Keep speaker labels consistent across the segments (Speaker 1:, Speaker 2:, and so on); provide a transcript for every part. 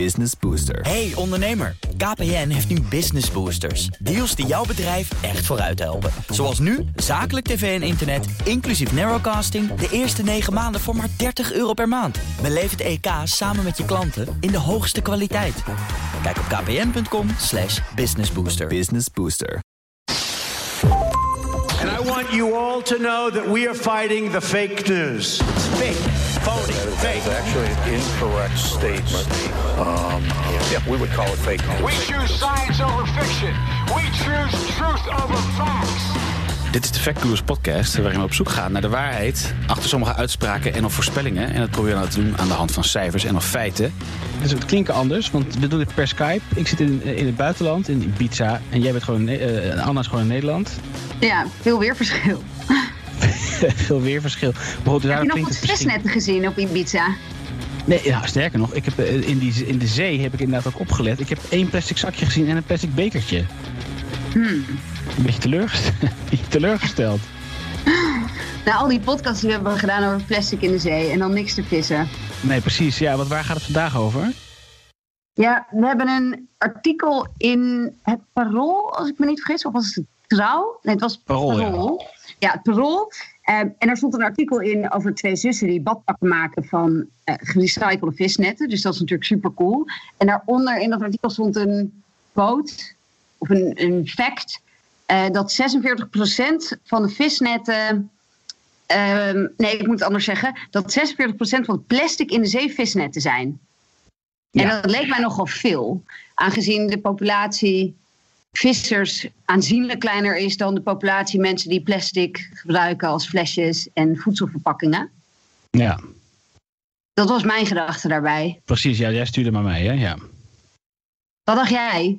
Speaker 1: Business Booster.
Speaker 2: Hey ondernemer, KPN heeft nu Business Boosters. Deals die jouw bedrijf echt vooruit helpen. Zoals nu, zakelijk tv en internet, inclusief narrowcasting... de eerste 9 maanden voor maar 30 euro per maand. Beleef het EK samen met je klanten in de hoogste kwaliteit. Kijk op kpn.com slash businessbooster.
Speaker 1: Business Booster.
Speaker 3: And I want you all to know that we are fighting the fake news. It's fake, phony, fake.
Speaker 4: It's actually an incorrect statement. Um, yeah, we would call it fake news.
Speaker 5: We choose science over fiction. We choose truth over facts.
Speaker 6: Dit is de Factcourse podcast waarin we op zoek gaan naar de waarheid achter sommige uitspraken en of voorspellingen. En dat proberen we nou te doen aan de hand van cijfers en of feiten.
Speaker 7: Dus het klinkt anders, want we doen dit per Skype. Ik zit in, in het buitenland, in Ibiza. En jij bent gewoon, uh, Anna is gewoon in Nederland.
Speaker 8: Ja, veel weerverschil.
Speaker 7: veel weerverschil.
Speaker 8: Heb je nog wat visnetten gezien op Ibiza?
Speaker 7: Nee, ja, sterker nog, ik heb, eh, in, die, in de zee heb ik inderdaad ook opgelet. Ik heb één plastic zakje gezien en een plastic bekertje.
Speaker 8: Hmm.
Speaker 7: Een beetje teleurgesteld. beetje teleurgesteld.
Speaker 8: Nou, al die podcasts die we hebben gedaan over plastic in de zee en dan niks te vissen.
Speaker 7: Nee, precies. Ja, want waar gaat het vandaag over?
Speaker 8: Ja, we hebben een artikel in het Parool, als ik me niet vergis. Of was het Trouw? Nee, het was
Speaker 7: Parool.
Speaker 8: Parool. Ja. ja, het Parool. Uh, en er stond een artikel in over twee zussen die badpakken maken van uh, gerecyclede visnetten. Dus dat is natuurlijk super cool. En daaronder in dat artikel stond een quote, of een, een fact, uh, dat 46% van de visnetten. Uh, nee, ik moet het anders zeggen. Dat 46% van het plastic in de zee visnetten zijn. Ja. En dat leek mij nogal veel. Aangezien de populatie vissers aanzienlijk kleiner is dan de populatie mensen die plastic gebruiken als flesjes en voedselverpakkingen.
Speaker 7: Ja.
Speaker 8: Dat was mijn gedachte daarbij.
Speaker 7: Precies, ja, jij stuurde maar mee, hè? Ja.
Speaker 8: Wat dacht jij?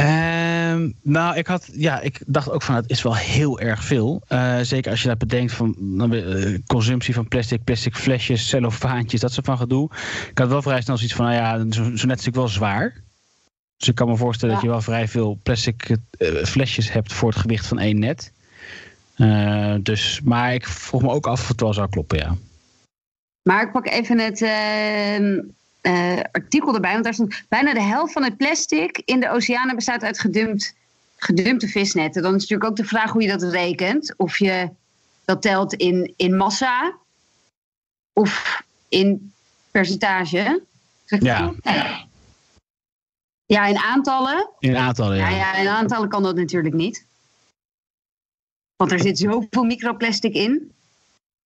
Speaker 7: Uh, nou, ik, had, ja, ik dacht ook van het is wel heel erg veel. Uh, zeker als je dat bedenkt van uh, consumptie van plastic, plastic flesjes, cellofaantjes, dat soort van gedoe. Ik had wel vrij snel zoiets van, nou ja, zo, zo net is natuurlijk wel zwaar. Dus ik kan me voorstellen ja. dat je wel vrij veel plastic uh, flesjes hebt voor het gewicht van één net. Uh, dus, maar ik vroeg me ook af of het wel zou kloppen, ja.
Speaker 8: Maar ik pak even het uh, artikel erbij, want daar stond bijna de helft van het plastic in de oceanen bestaat uit gedumpt, gedumpte visnetten. Dan is natuurlijk ook de vraag hoe je dat rekent. Of je dat telt in, in massa of in percentage. Zeg
Speaker 7: ja.
Speaker 8: ja. Ja, in aantallen.
Speaker 7: In aantallen, ja.
Speaker 8: ja. Ja, in aantallen kan dat natuurlijk niet. Want er zit zoveel microplastic in.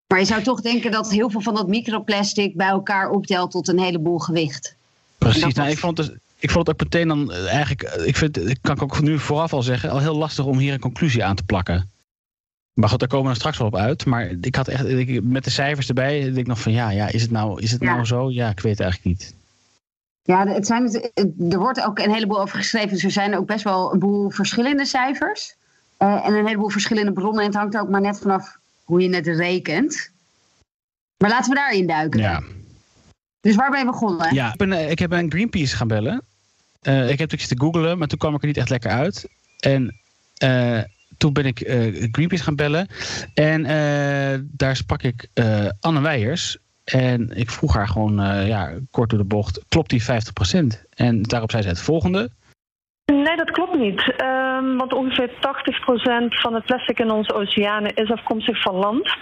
Speaker 8: Maar je zou toch denken dat heel veel van dat microplastic bij elkaar optelt tot een heleboel gewicht.
Speaker 7: Precies, nou, ik, vond het, ik vond het ook meteen dan eigenlijk, ik vind, ik kan ik ook nu vooraf al zeggen, al heel lastig om hier een conclusie aan te plakken. Maar goed, daar komen we straks wel op uit. Maar ik had echt, ik, met de cijfers erbij, denk ik nog van ja, ja is het nou, is het ja. nou zo? Ja, ik weet het eigenlijk niet.
Speaker 8: Ja, het zijn, er wordt ook een heleboel over geschreven. Dus er zijn ook best wel een boel verschillende cijfers. Uh, en een heleboel verschillende bronnen. En het hangt er ook maar net vanaf hoe je het rekent. Maar laten we daarin duiken.
Speaker 7: Ja.
Speaker 8: Dus waar ben je begonnen?
Speaker 7: Ja, ik, ben, ik heb een Greenpeace gaan bellen. Uh, ik heb iets te googlen, maar toen kwam ik er niet echt lekker uit. En uh, toen ben ik Greenpeace gaan bellen. En daar sprak ik Anne Weijers. En ik vroeg haar gewoon uh, ja, kort door de bocht, klopt die 50%? En daarop zei ze het volgende.
Speaker 9: Nee, dat klopt niet. Um, want ongeveer 80% van het plastic in onze oceanen is afkomstig van land.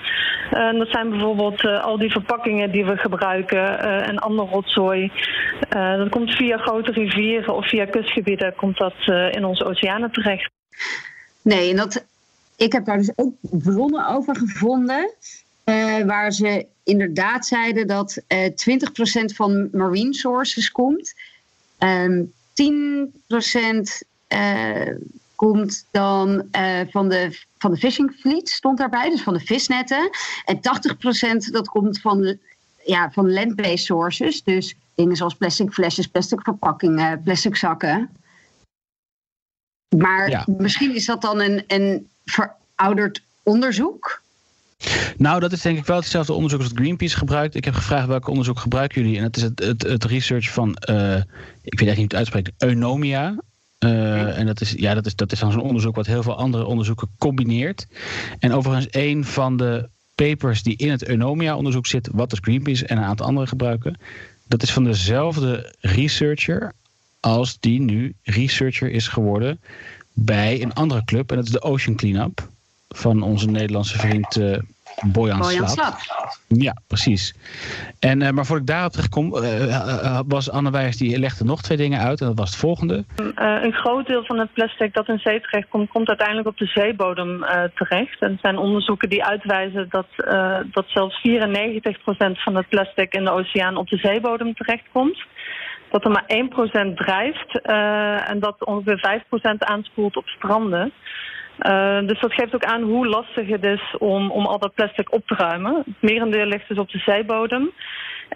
Speaker 9: Uh, dat zijn bijvoorbeeld uh, al die verpakkingen die we gebruiken uh, en ander rotzooi. dat komt via grote rivieren of via kustgebieden komt dat in onze oceanen terecht.
Speaker 8: Nee, en dat, ik heb daar dus ook bronnen over gevonden. Waar ze inderdaad zeiden dat uh, 20% van marine sources komt. Um, 10% uh, komt dan van, de, van de fishing fleet, stond daarbij, dus van de visnetten. En 80% dat komt van, ja, van land-based sources, dus dingen zoals plastic flesjes, plastic verpakkingen, plastic zakken. Maar ja. misschien is dat dan een, een verouderd onderzoek.
Speaker 7: Nou, dat is denk ik wel hetzelfde onderzoek als het Greenpeace gebruikt. Ik heb gevraagd welk onderzoek gebruiken jullie. En dat is het, het, research van, uh, ik weet eigenlijk niet hoe het uitspreekt, Eunomia. Uh, en dat is, ja, dat, is, dat is dan zo'n onderzoek wat heel veel andere onderzoeken combineert. En overigens, een van de papers die in het Eunomia-onderzoek zit, wat dus Greenpeace en een aantal anderen gebruiken, Dat is van dezelfde researcher als die nu researcher is geworden bij een andere club. En dat is de Ocean Cleanup van onze Nederlandse vriend uh, Bojan,
Speaker 8: Bojan
Speaker 7: Slat. Ja, precies. En, uh, maar voordat ik daarop terechtkom, uh, was Anne Wijs die legde nog twee dingen uit. En dat was het volgende.
Speaker 9: een groot deel van het plastic dat in zee terecht komt, komt uiteindelijk op de zeebodem terecht. En er zijn onderzoeken die uitwijzen dat, dat zelfs 94% van het plastic in de oceaan op de zeebodem terechtkomt dat er maar 1% drijft uh, en dat ongeveer 5% aanspoelt op stranden. Uh, dus dat geeft ook aan hoe lastig het is om, om al dat plastic op te ruimen. Het merendeel ligt dus op de zeebodem.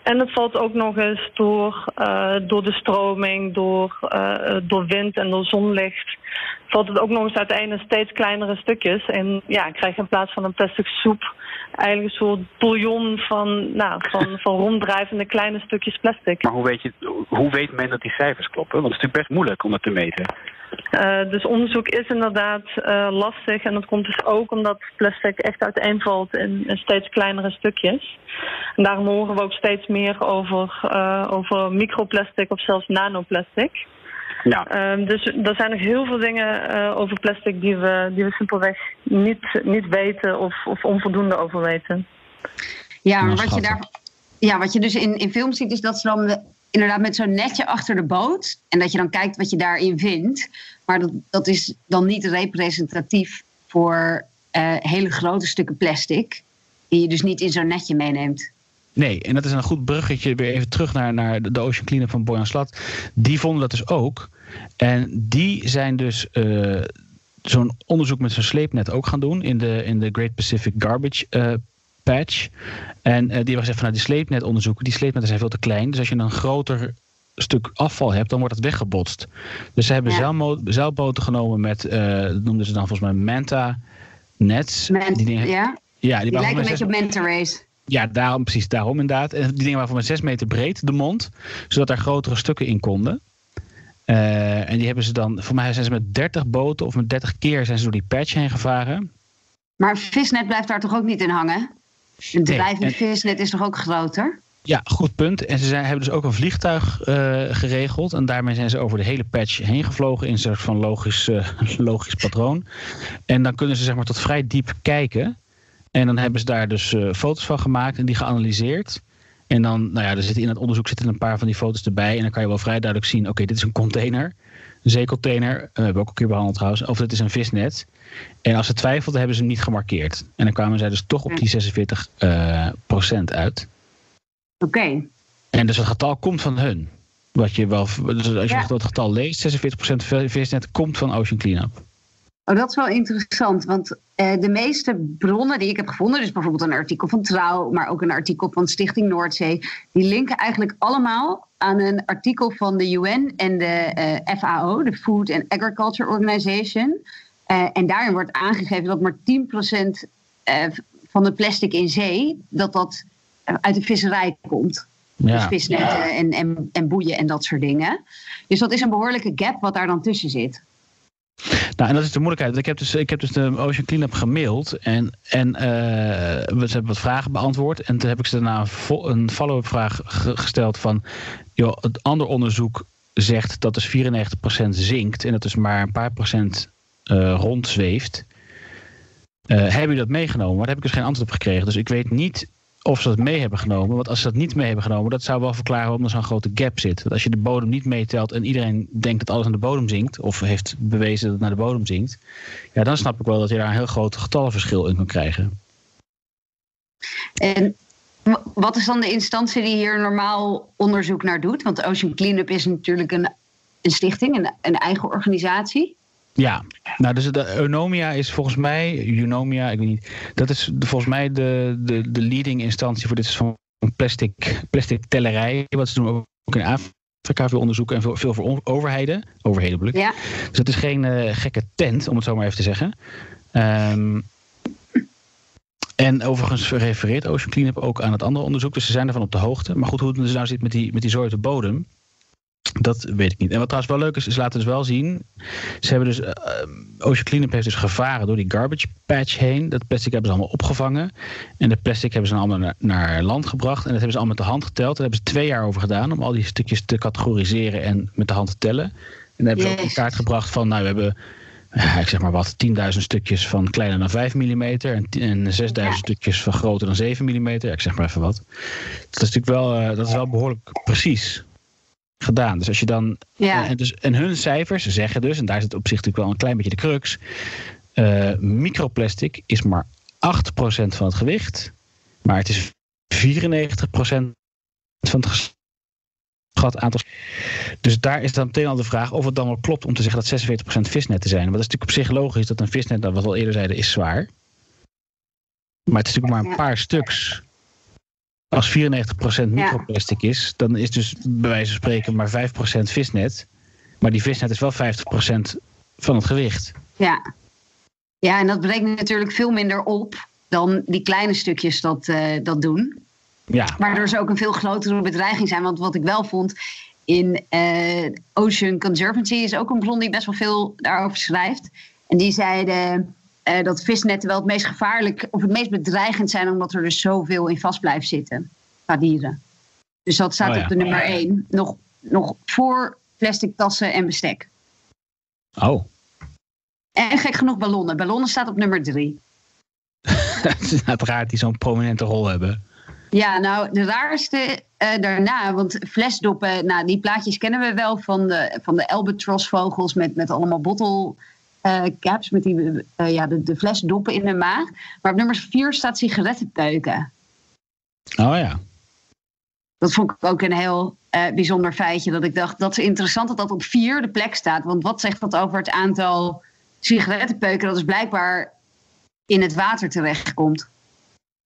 Speaker 9: En het valt ook nog eens door, uh, door de stroming, door, uh, door wind en door zonlicht. Valt het ook nog eens uiteen in steeds kleinere stukjes. En ja, krijg je in plaats van een plastic soep eigenlijk een soort bouillon van, nou, van, van ronddrijvende kleine stukjes plastic.
Speaker 6: Maar hoe weet, je, hoe weet men dat die cijfers kloppen? Want het is natuurlijk best moeilijk om dat te meten.
Speaker 9: Uh, dus onderzoek is inderdaad uh, lastig. En dat komt dus ook omdat plastic echt uiteenvalt in, in steeds kleinere stukjes. En daarom horen we ook steeds meer over, uh, over microplastic of zelfs nanoplastic.
Speaker 6: Ja.
Speaker 9: Uh, dus er zijn nog heel veel dingen uh, over plastic die we, die we simpelweg niet, niet weten of, of onvoldoende over weten.
Speaker 8: Ja, maar wat je, daar, ja, wat je dus in, in films ziet is dat ze dan inderdaad met zo'n netje achter de boot. En dat je dan kijkt wat je daarin vindt. Maar dat, dat is dan niet representatief voor uh, hele grote stukken plastic. Die je dus niet in zo'n netje meeneemt.
Speaker 7: Nee, en dat is een goed bruggetje weer even terug naar, naar de Ocean Cleanup van Boyan Slat. Die vonden dat dus ook. En die zijn dus uh, zo'n onderzoek met zo'n sleepnet ook gaan doen in de, in de Great Pacific Garbage uh, Patch. En uh, die hebben gezegd van nou, die sleepnetonderzoeken, die sleepnetten zijn veel te klein. Dus als je een groter stuk afval hebt, dan wordt het weggebotst. Dus ze hebben ja. zeilboten genomen met, dat noemden ze dan volgens mij Manta nets.
Speaker 8: Man, die dingen, ja?
Speaker 7: Ja, die,
Speaker 8: die lijken een beetje op Manta Race.
Speaker 7: Ja, daarom, precies daarom inderdaad. En die dingen waren van 6 meter breed, de mond. Zodat er grotere stukken in konden. Uh, en die hebben ze dan, voor mij zijn ze met 30 boten of met 30 keer zijn ze door die patch heen gevaren.
Speaker 8: Maar visnet blijft daar toch ook niet in hangen? Een drijvend nee, visnet is toch ook groter?
Speaker 7: Ja, goed punt. En ze zijn, hebben dus ook een vliegtuig uh, geregeld. En daarmee zijn ze over de hele patch heen gevlogen in een soort van logisch, uh, logisch patroon. En dan kunnen ze zeg maar tot vrij diep kijken. En dan hebben ze daar dus uh, foto's van gemaakt en die geanalyseerd. En dan, nou ja, er zitten in het onderzoek zitten een paar van die foto's erbij. En dan kan je wel vrij duidelijk zien, oké, okay, dit is een container. Een zeecontainer. Uh, hebben we ook een keer behandeld trouwens. Of dit is een visnet. En als ze twijfelden, hebben ze hem niet gemarkeerd. En dan kwamen zij dus toch op die 46 uh, procent uit.
Speaker 8: Oké. Okay.
Speaker 7: En dus het getal komt van hun. Wat je wel, dus als je ja. dat getal leest, 46% visnet komt van Ocean Cleanup.
Speaker 8: Oh, dat is wel interessant, want uh, de meeste bronnen die ik heb gevonden, dus bijvoorbeeld een artikel van Trouw, maar ook een artikel van Stichting Noordzee, die linken eigenlijk allemaal aan een artikel van de UN en de uh, FAO, de Food and Agriculture Organization. Uh, en daarin wordt aangegeven dat maar 10% van de plastic in zee, dat dat uit de visserij komt. Ja. Dus visnetten en, en, en boeien en dat soort dingen. Dus dat is een behoorlijke gap wat daar dan tussen zit.
Speaker 7: Nou, en dat is de moeilijkheid. Ik heb dus, ik heb dus de Ocean Cleanup gemaild en, en uh, ze hebben wat vragen beantwoord. En toen heb ik ze daarna een follow-up vraag gesteld van... Joh, het ander onderzoek zegt dat dus 94% zinkt en dat dus maar een paar procent uh, rondzweeft. Uh, hebben jullie dat meegenomen? Maar daar heb ik dus geen antwoord op gekregen. Dus ik weet niet of ze dat mee hebben genomen. Want als ze dat niet mee hebben genomen, dat zou wel verklaren waarom er zo'n grote gap zit. Want als je de bodem niet meetelt en iedereen denkt dat alles aan de bodem zinkt, of heeft bewezen dat het naar de bodem zinkt, ja, dan snap ik wel dat je daar een heel groot getallenverschil in kan krijgen.
Speaker 8: En wat is dan de instantie die hier normaal onderzoek naar doet? Want Ocean Cleanup is natuurlijk een, een stichting, een, een eigen organisatie.
Speaker 7: Ja, nou dus de Eunomia is volgens mij, Eunomia, ik weet niet, dat is volgens mij de, de, de leading instantie voor dit soort van plastic, plastic tellerij. Wat ze doen ook in Afrika veel onderzoeken en veel, veel voor overheden. Overheden bedoel ik.
Speaker 8: Ja.
Speaker 7: Dus het is geen uh, gekke tent, om het zo maar even te zeggen. Um, en overigens refereert Ocean Cleanup ook aan het andere onderzoek. Dus ze zijn ervan op de hoogte. Maar goed, hoe het dus nou zit met die, met die de bodem. Dat weet ik niet. En wat trouwens wel leuk is, is laten dus wel zien. Ze hebben dus. eh, Ocean Cleanup heeft dus gevaren door die garbage patch heen. Dat plastic hebben ze allemaal opgevangen. En de plastic hebben ze dan allemaal naar, naar land gebracht. En dat hebben ze allemaal met de hand geteld. Daar hebben ze twee jaar over gedaan om al die stukjes te categoriseren en met de hand te tellen. En dan hebben ze ook
Speaker 8: Jezus.
Speaker 7: kaart gebracht van, nou, we hebben. Ja, ik zeg maar wat, 10.000 stukjes van kleiner dan 5 mm en, en 6.000
Speaker 8: Ja.
Speaker 7: stukjes van groter dan 7 mm. Ja, ik zeg maar even wat. Dat is natuurlijk wel, eh, dat is wel behoorlijk precies gedaan. Dus als je dan
Speaker 8: Ja.
Speaker 7: en, dus, en hun cijfers zeggen dus, en daar zit op zich natuurlijk wel een klein beetje de crux. eh, microplastic is maar 8% van het gewicht. Maar het is 94% van het geschat aantal. Dus daar is dan meteen al de vraag of het dan wel klopt om te zeggen dat 46% visnetten zijn. Want dat is natuurlijk op zich logisch dat een visnet, nou, wat we al eerder zeiden, is zwaar. Maar het is natuurlijk maar een paar stuks. Als 94% microplastic is, dan is dus bij wijze van spreken maar 5% visnet. Maar die visnet is wel 50% van het gewicht.
Speaker 8: Ja. ja, en dat brengt natuurlijk veel minder op dan die kleine stukjes dat, eh, dat doen.
Speaker 7: Ja,
Speaker 8: Waardoor ze ook een veel grotere bedreiging zijn. Want wat ik wel vond in eh, Ocean Conservancy is ook een bron die best wel veel daarover schrijft. En die zeiden eh, dat visnetten wel het meest gevaarlijk of het meest bedreigend zijn, omdat er dus zoveel in vast blijft zitten qua dieren. Dus dat staat
Speaker 7: Oh ja.
Speaker 8: op de nummer 1. Nog, nog voor plastic tassen en bestek.
Speaker 7: oh.
Speaker 8: En gek genoeg ballonnen. Ballonnen staat op nummer 3.
Speaker 7: Het is inderdaad raar die zo'n prominente rol hebben.
Speaker 8: Ja, nou, de raarste eh, daarna, want flesdoppen, nou, die plaatjes kennen we wel van de, van de albatrosvogels met, met allemaal bottle eh, caps, met die, eh, ja, de, de flesdoppen in de maag. Maar op nummer 4 staat sigarettenpeuken.
Speaker 7: Oh ja.
Speaker 8: Dat vond ik ook een heel eh, bijzonder feitje, dat ik dacht, dat is interessant dat dat op 4 de plek staat. Want wat zegt dat over het aantal sigarettenpeuken dat is blijkbaar in het water terechtkomt?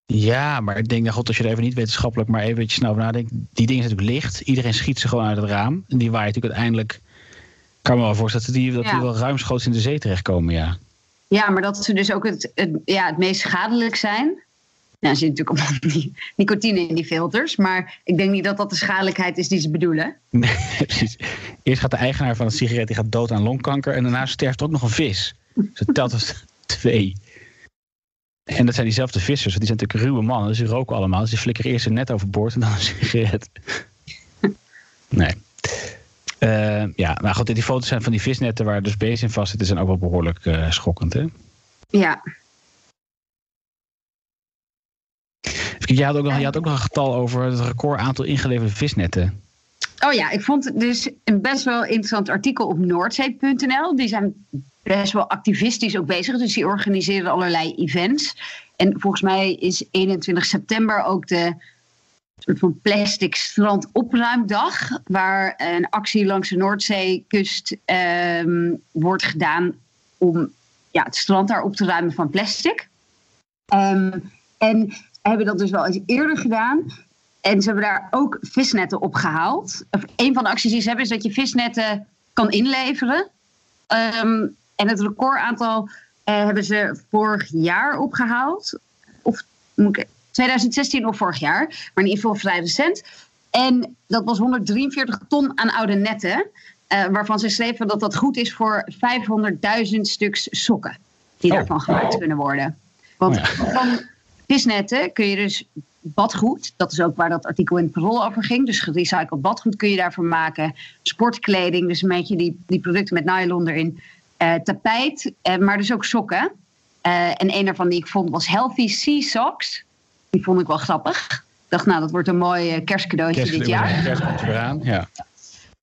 Speaker 7: Ja, maar ik denk, nou god, als je er even niet wetenschappelijk, maar even een beetje snel over nadenkt. Die dingen zijn natuurlijk licht. Iedereen schiet ze gewoon uit het raam. En die waaien natuurlijk uiteindelijk. Ik kan me wel voorstellen dat die, dat die
Speaker 8: Ja.
Speaker 7: wel ruimschoots in de zee terechtkomen, ja.
Speaker 8: Ja, maar dat ze dus ook het, het, ja, het meest schadelijk zijn. Nou, er zit natuurlijk allemaal ni- nicotine in die filters. Maar ik denk niet dat dat de schadelijkheid is die ze bedoelen.
Speaker 7: Nee, precies. Eerst gaat de eigenaar van een sigaret die gaat dood aan longkanker. En daarna sterft ook nog een vis. Dus het telt als twee. En dat zijn diezelfde vissers. Want die zijn natuurlijk ruwe mannen. Dus die roken allemaal. Dus die flikkeren eerst een net overboord en dan een sigaret. Nee. Eh, ja, maar goed, die foto's zijn van die visnetten waar dus beest in vast zitten, zijn ook wel behoorlijk eh, schokkend. Hè?
Speaker 8: Ja,
Speaker 7: Je had, ook nog, had ook nog een getal over het record aantal ingeleverde visnetten.
Speaker 8: Oh ja, ik vond dus een best wel interessant artikel op noordzee.nl. Die zijn best wel activistisch ook bezig. Dus die organiseren allerlei events. En volgens mij is 21 september ook de soort van plastic strand opruimdag. Waar een actie langs de Noordzeekust ehm, wordt gedaan om ja, het strand daar op te ruimen van plastic. Ehm, en hebben dat dus wel eens eerder gedaan. En ze hebben daar ook visnetten opgehaald. Of een van de acties die ze hebben is dat je visnetten kan inleveren. Ehm, en het recordaantal eh, hebben ze vorig jaar opgehaald. Of moet ik, 2016 of vorig jaar. Maar in ieder geval vrij recent. En dat was 143 ton aan oude netten. eh, waarvan ze schreven dat dat goed is voor 500.000 stuks sokken. Die
Speaker 7: Oh.
Speaker 8: daarvan gemaakt kunnen worden. Want
Speaker 7: Oh ja.
Speaker 8: van visnetten kun je dus badgoed. Dat is ook waar dat artikel in het parool over ging. Dus gerecycled badgoed kun je daarvan maken. Sportkleding, dus een beetje die, die producten met nylon erin. Eh, tapijt, eh, maar dus ook sokken. En een daarvan die ik vond was Healthy Sea Socks. Die vond ik wel grappig. Ik dacht, nou, dat wordt een mooi eh, kerstcadeautje dit jaar.
Speaker 7: Kerst komt. Ja.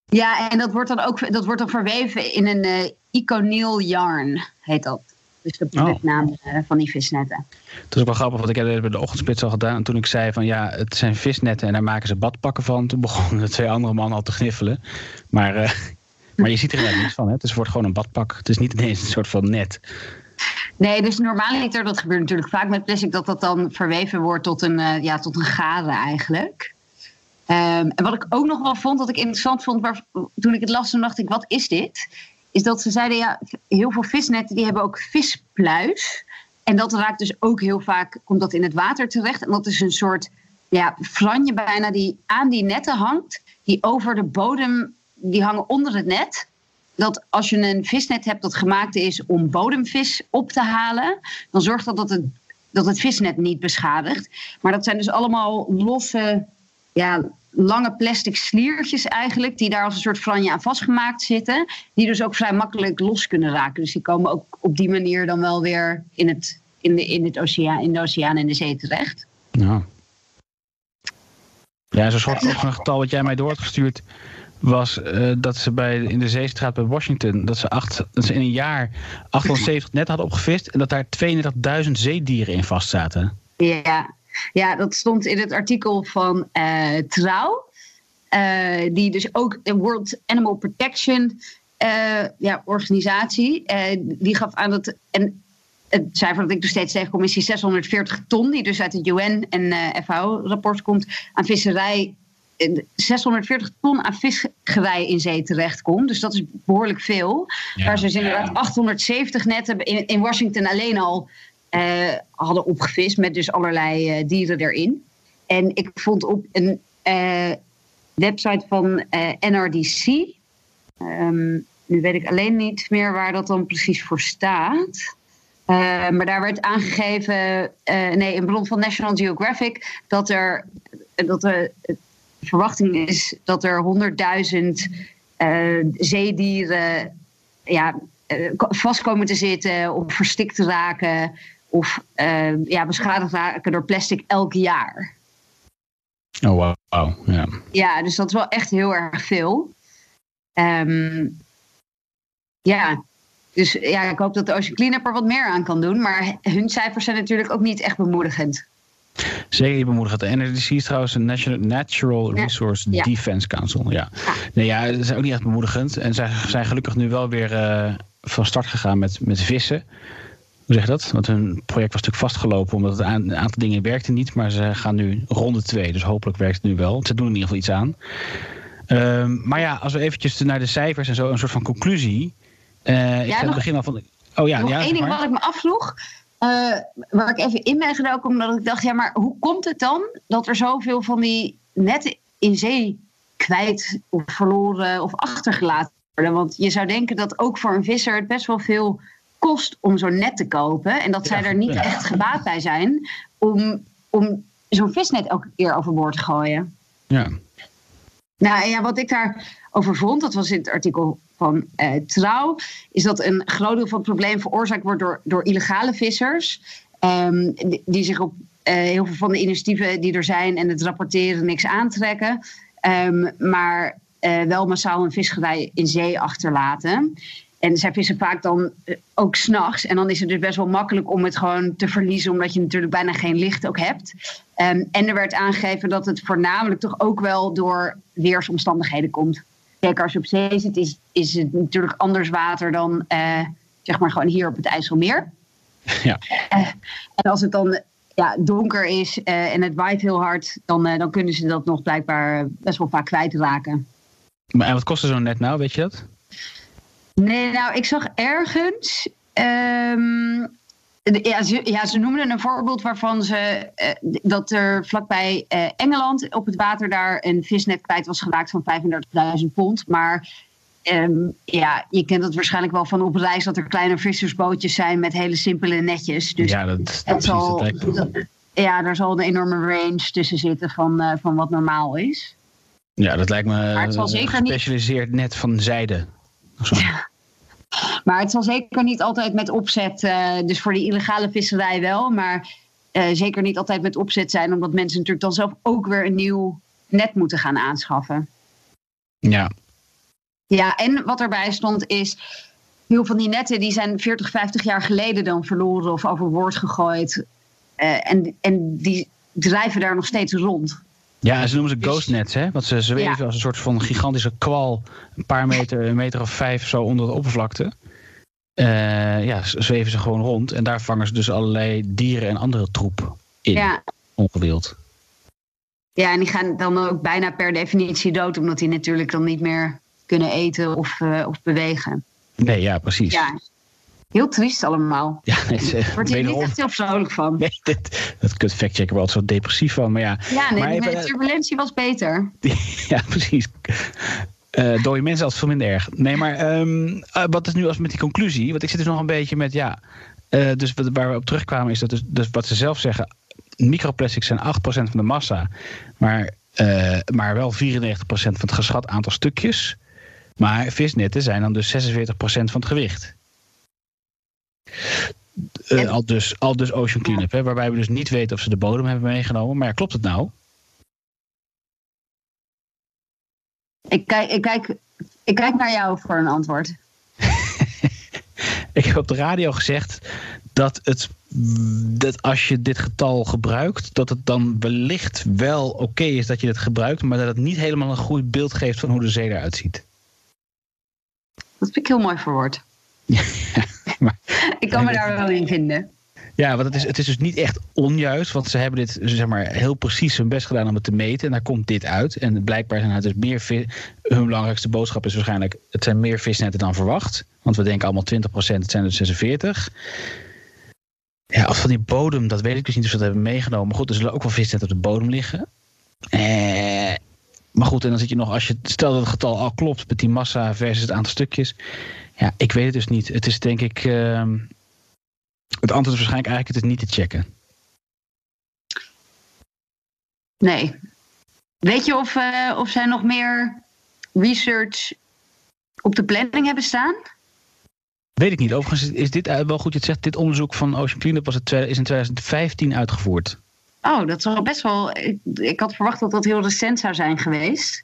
Speaker 8: Ja, en dat wordt dan ook dat wordt dan verweven in een eh iconiel yarn, heet dat. Dus de productnaam eh, van die visnetten.
Speaker 7: Het is ook wel grappig, want ik heb het bij de ochtendspits al gedaan. En toen ik zei van ja, het zijn visnetten en daar maken ze badpakken van. Toen begonnen de twee andere mannen al te gniffelen. Maar, maar je ziet er helemaal niets van. Hè? Dus het wordt gewoon een badpak. Het is niet ineens een soort van net.
Speaker 8: Nee, dus normaaliter, dat gebeurt natuurlijk vaak met plastic, dat dat dan verweven wordt tot een, eh, ja, tot een garen eigenlijk. Ehm, en wat ik ook nog wel vond, wat ik interessant vond, waar, toen ik het las, toen dacht ik, wat is dit? Is dat ze zeiden, ja, heel veel visnetten die hebben ook vispluis. En dat raakt dus ook heel vaak, komt dat in het water terecht. En dat is een soort ja, franje bijna die aan die netten hangt, die over de bodem die hangen onder het net. Dat als je een visnet hebt dat gemaakt is om bodemvis op te halen, dan zorgt dat dat het, dat het visnet niet beschadigt. Maar dat zijn dus allemaal losse, ja, lange plastic sliertjes eigenlijk, die daar als een soort franje aan vastgemaakt zitten. Die dus ook vrij makkelijk los kunnen raken. Dus die komen ook op die manier dan wel weer in, het, in, de, in, het oceaan, in de oceaan en de zee terecht.
Speaker 7: Ja. Ja, zo'n soort ook een getal wat jij mij door had gestuurd was eh, dat ze bij, in de Zeestraat bij Washington, dat ze, acht, dat ze in een jaar 870 net hadden opgevist en dat daar 32.000 zeedieren in vast zaten.
Speaker 8: Ja. ja, dat stond in het artikel van eh, Trouw, eh, die dus ook de World Animal Protection ja, organisatie, die gaf aan dat. En, het cijfer dat ik dus steeds tegenkom is die 640 ton, die dus uit het UN en FAO-rapport komt, aan visserij 640 ton aan visgerij in zee terechtkomt. Dus dat is behoorlijk veel. Ja, waar ze dus inderdaad 870 netten in, in Washington alleen al uh, hadden opgevist. Met dus allerlei uh, dieren erin. En ik vond op een uh, website van NRDC. Um, ehm, nu weet ik alleen niet meer waar dat dan precies voor staat. maar daar werd aangegeven, nee, in bron van National Geographic, dat er dat er de verwachting is dat er 100.000 uh, eh, zeedieren ja, uh, vast komen te zitten of verstikt te raken of uh, ja, beschadigd raken door plastic elk jaar.
Speaker 7: Oh, wow. Ja.
Speaker 8: ja, dus dat is wel echt heel erg veel. Um, ja, dus ja, ik hoop dat de Ocean Cleanup er wat meer aan kan doen. Maar hun cijfers zijn natuurlijk ook niet echt bemoedigend.
Speaker 7: Zeker bemoedigend. De NRDC is trouwens een National, Natural Resource Defense Council. Ja. Nee, ja, dat is ook niet echt bemoedigend. En zij zijn gelukkig nu wel weer uh, van start gegaan met, met vissen. Hoe zeg je dat? Want hun project was natuurlijk vastgelopen omdat het een aantal dingen werkte niet. Maar ze gaan nu ronde twee. Dus hopelijk werkt het nu wel. Ze doen in ieder geval iets aan. Um, maar ja, als we eventjes naar de cijfers en zo, een soort van conclusie. Uh, ik ga het begin al van.
Speaker 8: Oh ja, nog ja, één ding wat ik me afvroeg. Uh, waar ik even in ben gedoken, omdat ik dacht, ja, maar hoe komt het dan dat er zoveel van die netten in zee kwijt of verloren of achtergelaten worden? Want je zou denken dat ook voor een visser het best wel veel kost om zo'n net te kopen. En dat zij er niet echt gebaat bij zijn om, om zo'n visnet elke keer overboord te gooien.
Speaker 7: Ja.
Speaker 8: Nou ja, wat ik daarover vond, dat was in het artikel van uh, Trouw, is dat een groot deel van het probleem veroorzaakt wordt door, door illegale vissers. Um, die, zich op uh, heel veel van de initiatieven die er zijn en het rapporteren niks aantrekken. Um, maar uh, wel massaal een visgerij in zee achterlaten. En zij vissen vaak dan ook s'nachts. En dan is het dus best wel makkelijk om het gewoon te verliezen, omdat je natuurlijk bijna geen licht ook hebt. Um, en er werd aangegeven dat het voornamelijk toch ook wel door weersomstandigheden komt. Kijk, als je op zee zit, is, is het natuurlijk anders water dan uh, zeg maar gewoon hier op het IJsselmeer.
Speaker 7: Ja.
Speaker 8: Uh, en als het dan ja, donker is uh, en het waait heel hard, dan, dan kunnen ze dat nog blijkbaar best wel vaak kwijtraken.
Speaker 7: Maar en wat kostte zo'n net nou, weet je dat?
Speaker 8: Nee, nou, ik zag ergens. Um, ja, ze, ja, ze noemden een voorbeeld waarvan ze uh, dat er vlakbij uh, Engeland op het water daar een visnet kwijt was geraakt van 35.000 pond. Maar um, ja, je kent het waarschijnlijk wel van op reis dat er kleine vissersbootjes zijn met hele simpele netjes. Dus
Speaker 7: ja, dat, dat, zal, dat,
Speaker 8: ja, daar zal een enorme range tussen zitten van, uh, van wat normaal is.
Speaker 7: Ja, dat lijkt me een gespecialiseerd niet... net van zijde.
Speaker 8: Ja. Maar het zal zeker niet altijd met opzet, uh, dus voor de illegale visserij wel, maar uh, zeker niet altijd met opzet zijn, omdat mensen natuurlijk dan zelf ook weer een nieuw net moeten gaan aanschaffen.
Speaker 7: Ja.
Speaker 8: Ja, en wat erbij stond is, heel van die netten die zijn 40, 50 jaar geleden dan verloren of overboord gegooid. Uh, en, en die drijven daar nog steeds rond.
Speaker 7: Ja, ze noemen ze ghost nets, hè? Want ze zweven ja. als een soort van gigantische kwal, een paar meter, een meter of vijf zo onder de oppervlakte. Uh, ja, zweven ze gewoon rond. En daar vangen ze dus allerlei dieren en andere troep in.
Speaker 8: Ja.
Speaker 7: Ongewild.
Speaker 8: Ja, en die gaan dan ook bijna per definitie dood, omdat die natuurlijk dan niet meer kunnen eten of, uh, of bewegen.
Speaker 7: Nee, ja, precies.
Speaker 8: Ja, Heel triest allemaal.
Speaker 7: Ja, het
Speaker 8: uh, Wordt hier niet echt heel vrolijk van.
Speaker 7: Nee, dat, dat kut factchecken wel zo depressief van. Maar ja,
Speaker 8: ja nee,
Speaker 7: maar
Speaker 8: de turbulentie was beter.
Speaker 7: ja, precies. Uh, dode mensen als veel minder erg. Nee, maar ehm, eh, wat is nu als met die conclusie? Want ik zit dus nog een beetje met, ja... Uh, dus waar we op terugkwamen is dat dus, dus wat ze zelf zeggen... microplastics zijn 8% van de massa, maar, maar wel 94% van het geschat aantal stukjes. Maar visnetten zijn dan dus 46% van het gewicht. al, dus, al dus Ocean Cleanup, hè, waarbij we dus niet weten of ze de bodem hebben meegenomen. Maar ja, klopt het nou?
Speaker 8: Ik kijk, ik, kijk, ik kijk naar jou voor een antwoord.
Speaker 7: ik heb op de radio gezegd dat, het, dat als je dit getal gebruikt, dat het dan wellicht wel oké is dat je het gebruikt, maar dat het niet helemaal een goed beeld geeft van hoe de zee eruit ziet.
Speaker 8: Dat vind ik heel mooi verwoord. ja, maar, ik kan me daar wel in vinden.
Speaker 7: Ja, want het is, het is dus niet echt onjuist. Want ze hebben dit zeg maar, heel precies hun best gedaan om het te meten. En daar komt dit uit. En blijkbaar zijn het dus meer vis. Hun belangrijkste boodschap is waarschijnlijk: het zijn meer visnetten dan verwacht. Want we denken allemaal 20%, het zijn er 46. Ja, of van die bodem, dat weet ik dus niet of ze dat hebben meegenomen. Maar goed, er zullen ook wel visnetten op de bodem liggen. Eh, maar goed, en dan zit je nog, als je stel dat het getal al klopt met die massa versus het aantal stukjes. Ja, ik weet het dus niet. Het is denk ik. Uh, het antwoord is waarschijnlijk eigenlijk het is niet te checken.
Speaker 8: Nee. Weet je of, uh, of zij nog meer research op de planning hebben staan?
Speaker 7: Weet ik niet. Overigens is dit eh, wel goed. Je zegt, dit onderzoek van Ocean Cleanup was het, is in 2015 uitgevoerd.
Speaker 8: Oh, dat is wel best wel. Ik, ik had verwacht dat dat heel recent zou zijn geweest.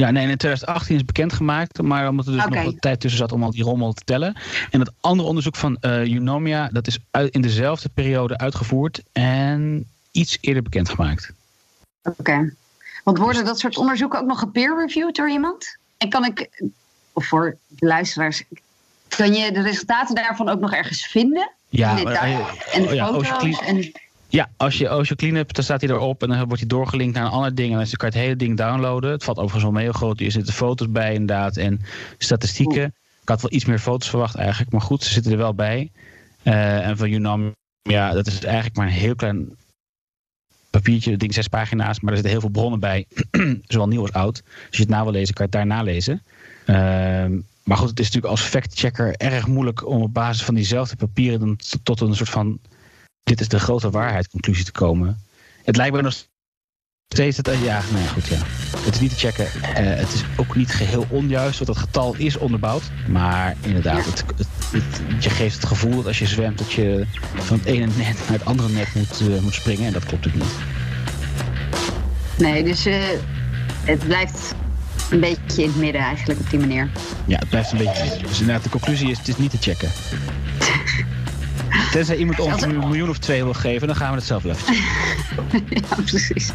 Speaker 7: Ja, nee, in 2018 is bekendgemaakt, maar omdat er dus nog wat tijd tussen zat om al die rommel te tellen. En het andere onderzoek van uh, Eunomia, dat is uit, in dezelfde periode uitgevoerd en iets eerder bekendgemaakt.
Speaker 8: Oké. Want worden dat soort onderzoeken ook nog gepeer-reviewed door iemand? En kan ik, of voor de luisteraars, kan je de resultaten daarvan ook nog ergens vinden?
Speaker 7: Ja, uh, en de oh, ja, foto's en... Ja, als je Ocean Cleanup, dan staat hij erop en dan wordt hij doorgelinkt naar een ander ding. En dan kan je het hele ding downloaden. Het valt overigens wel mee heel groot. Er zitten foto's bij inderdaad en statistieken. Ik had wel iets meer foto's verwacht eigenlijk, maar goed, ze zitten er wel bij. Uh, en van Unam, ja, dat is eigenlijk maar een heel klein papiertje, ding zes pagina's, maar er zitten heel veel bronnen bij, zowel nieuw als oud. Dus als je het na wil lezen, kan je het daar nalezen. Uh, maar goed, het is natuurlijk als factchecker erg moeilijk om op basis van diezelfde papieren dan tot een soort van dit is de grote waarheid conclusie te komen. Het lijkt me nog steeds dat. Ja, nee, goed, ja. Het is niet te checken. Uh, het is ook niet geheel onjuist, want het getal is onderbouwd. Maar inderdaad, het, het, je geeft het gevoel dat als je zwemt, dat je van het ene net naar het andere net moet, uh, moet springen. En dat klopt natuurlijk niet.
Speaker 8: Nee, dus uh, het blijft een beetje in het midden eigenlijk op die manier.
Speaker 7: Ja, het blijft een beetje. Dus inderdaad, de conclusie is: het is niet te checken. Tenzij iemand ons een miljoen of twee wil geven, dan gaan we het zelf even
Speaker 8: Ja, precies.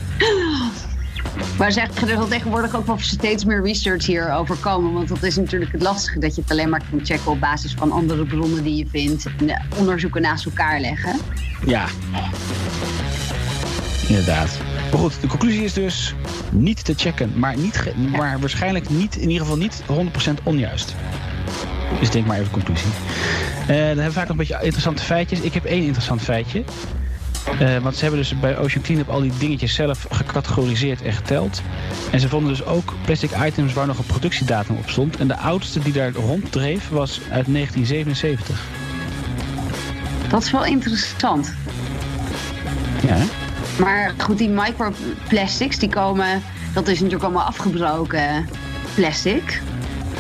Speaker 8: Maar zeg, er zal tegenwoordig ook wel steeds meer research hierover komen. Want dat is natuurlijk het lastige dat je het alleen maar kan checken op basis van andere bronnen die je vindt. En onderzoeken naast elkaar leggen.
Speaker 7: Ja. Inderdaad. Maar goed, de conclusie is dus niet te checken. Maar, niet maar waarschijnlijk niet, in ieder geval niet 100% onjuist. Dus denk maar even conclusie. Uh, dan hebben we vaak nog een beetje interessante feitjes. Ik heb één interessant feitje. Uh, want ze hebben dus bij Ocean Cleanup al die dingetjes zelf gecategoriseerd en geteld. En ze vonden dus ook plastic items waar nog een productiedatum op stond. En de oudste die daar ronddreef was uit 1977.
Speaker 8: Dat is wel interessant.
Speaker 7: Ja.
Speaker 8: Maar goed, die microplastics die komen, dat is natuurlijk allemaal afgebroken plastic.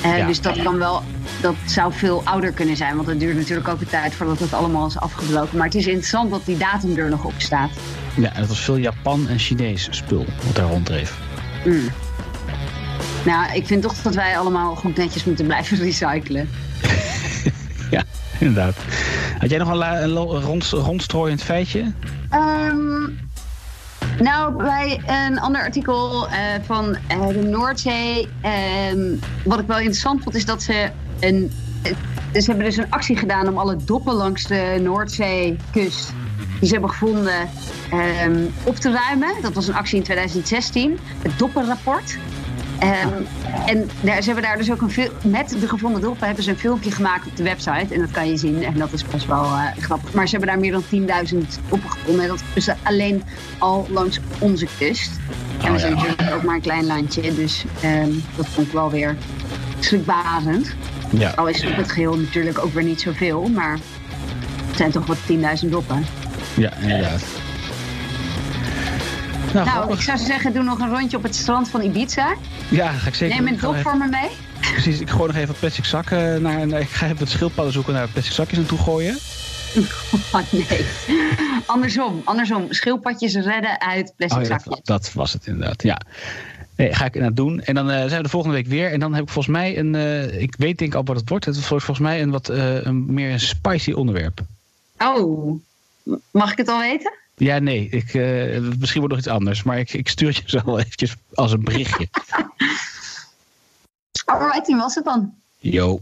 Speaker 8: Uh, Dus dat kan wel dat zou veel ouder kunnen zijn. Want het duurt natuurlijk ook een tijd voordat het allemaal is afgebroken. Maar het is interessant dat die datum er nog op staat.
Speaker 7: Ja, en dat was veel Japan en Chinees spul wat daar ronddreef. Mm.
Speaker 8: Nou, ik vind toch dat wij allemaal goed netjes moeten blijven recyclen.
Speaker 7: ja, inderdaad. Had jij nog een, een rond, rondstrooiend feitje?
Speaker 8: Um, nou, bij een ander artikel uh, van uh, de Noordzee. Um, wat ik wel interessant vond, is dat ze en dus ze hebben dus een actie gedaan om alle doppen langs de Noordzeekust die ze hebben gevonden um, op te ruimen. Dat was een actie in 2016, het doppenrapport. Ehm, en daar, ze hebben daar dus ook een met de gevonden doppen hebben ze een filmpje gemaakt op de website. En dat kan je zien. En dat is best wel eh, grappig. Maar ze hebben daar meer dan 10.000 doppen gevonden. En dat is alleen al langs onze kust. En we zijn natuurlijk ook maar een klein landje. Dus ehm, dat vond ik wel weer schrikbarend.
Speaker 7: Ja.
Speaker 8: Al is het op het geheel natuurlijk ook weer niet zoveel. Maar het zijn toch wat 10.000 doppen.
Speaker 7: Ja, inderdaad. Nou,
Speaker 8: Nou, ik zou zeggen, doe nog een rondje op het strand van Ibiza.
Speaker 7: ja, ga ik zeker
Speaker 8: Neem een dop voor me mee.
Speaker 7: Precies, ik gooi nog even plastic zakken naar, naar- Ik ga even wat schildpadden zoeken naar plastic zakjes naartoe gooien.
Speaker 8: Oh, nee. Andersom, andersom. Schildpadjes redden uit plastic
Speaker 7: Oh, ja,
Speaker 8: zakjes.
Speaker 7: dat, dat was het inderdaad, ja. Nee, ga ik inderdaad doen. En dan eh, zijn we de volgende week weer. En dan heb ik volgens mij een... eh, ik weet denk ik al wat het wordt. Het is volgens mij een wat eh, een, meer een spicy onderwerp.
Speaker 8: Oh, mag ik het al weten?
Speaker 7: Ja, nee. Ik, misschien wordt nog iets anders. Maar ik, ik stuur het je zo wel eventjes als een berichtje.
Speaker 8: Alright, was het dan?
Speaker 7: Yo.